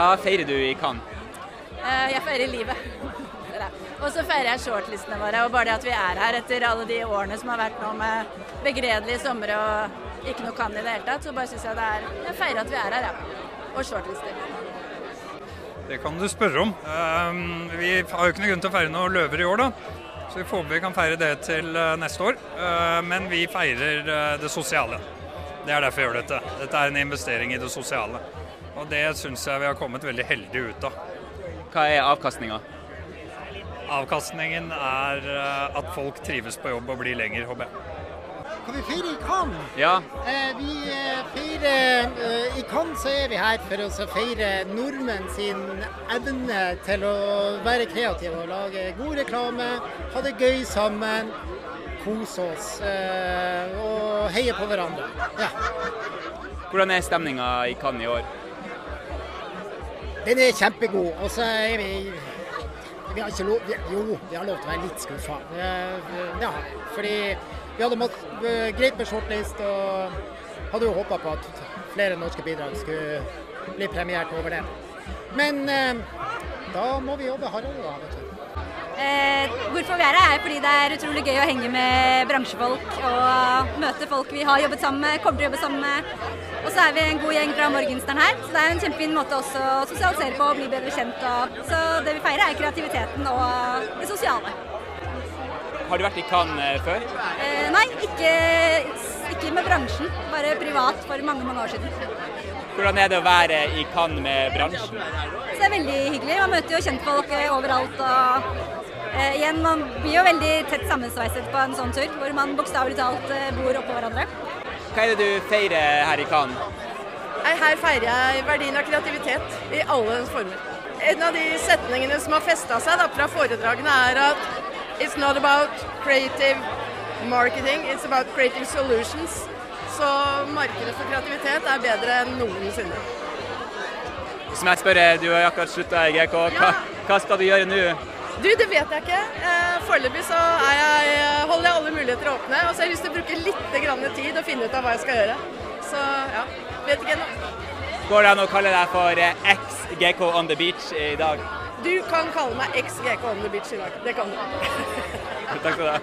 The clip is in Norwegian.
Hva feirer du i Cannes? Eh, Jeg feirer livet. Og så feirer jeg shortlistene våre. Og bare det at vi er her etter alle de årene som har vært nå med begredelige somre og ikke noe Cannes i det hele tatt, så bare syns jeg det er Jeg feirer at vi er her, ja. Og shortlister. Det kan du spørre om. Ehm, Vi har jo ikke noen grunn til å feire noen løver i år, da. Så vi håper vi kan feire det til eh, neste år. Eh, Men vi feirer det sosiale. Det er derfor vi gjør dette. Dette er en investering i det sosiale. Og det syns jeg vi har kommet veldig heldig ut av. Hva er avkastninga? Avkastningen er eh, at folk trives på jobb og blir lenger, håper jeg. Kan vi feire i Cannes? Ja, Eh, vi eh, feirer eh, I Cannes så er vi her for å feire nordmenn sin evne til å være kreative og lage god reklame, ha det gøy sammen, kose oss eh, og heie på hverandre. Ja. hvordan er stemninga i Cannes i år? Den er kjempegod. Og så er vi vi har ikke lov, vi, jo, vi har lov til å være litt skuffa. Ja, fordi vi hadde mått, greit med shortlist og hadde jo håpa på at flere norske bidrag skulle bli premiert over det. Men eh, da må vi jobbe hardere, da. vet du. Eh, hvorfor vi er her, er fordi det er utrolig gøy å henge med bransjefolk og møte folk vi har jobbet sammen med, kommer til å jobbe sammen med. Og så er vi en god gjeng fra Morgenstern her, så det er en kjempefin måte også å sosialisere på og bli bedre kjent. Og, så det vi feirer er kreativiteten og det sosiale. Har du vært i Cannes eh, før? Eh, nei, ikke, ikke med bransjen, bare privat for mange, mange år siden. Hvordan er det å være i Cannes med bransjen? Så det er veldig hyggelig. Man møter jo kjentfolk eh, overalt. og eh, igjen, Man blir jo veldig tett sammensveiset på en sånn tur, hvor man bokstavelig talt eh, bor oppå hverandre. Hva er det du feirer her i Cannes? Her feirer jeg verdien av kreativitet i alle dens former. En av de setningene som har festa seg da, fra foredragene, er at It's not about creative marketing, it's about creative solutions. Så markedet for kreativitet er bedre enn noensinne. Som jeg spør, du har akkurat slutta i GK. Hva, hva skal du gjøre nå? Du, det vet jeg ikke. Eh, Foreløpig så jeg, eh, holder jeg alle muligheter åpne. Og så har jeg lyst til å bruke litt grann tid og finne ut av hva jeg skal gjøre. Så ja, vet ikke ennå. Går det an å kalle deg for eh, ex-GK on the beach i dag? Du kan kalle meg ex-GK on the beach i dag. Det kan du. Takk skal du ha.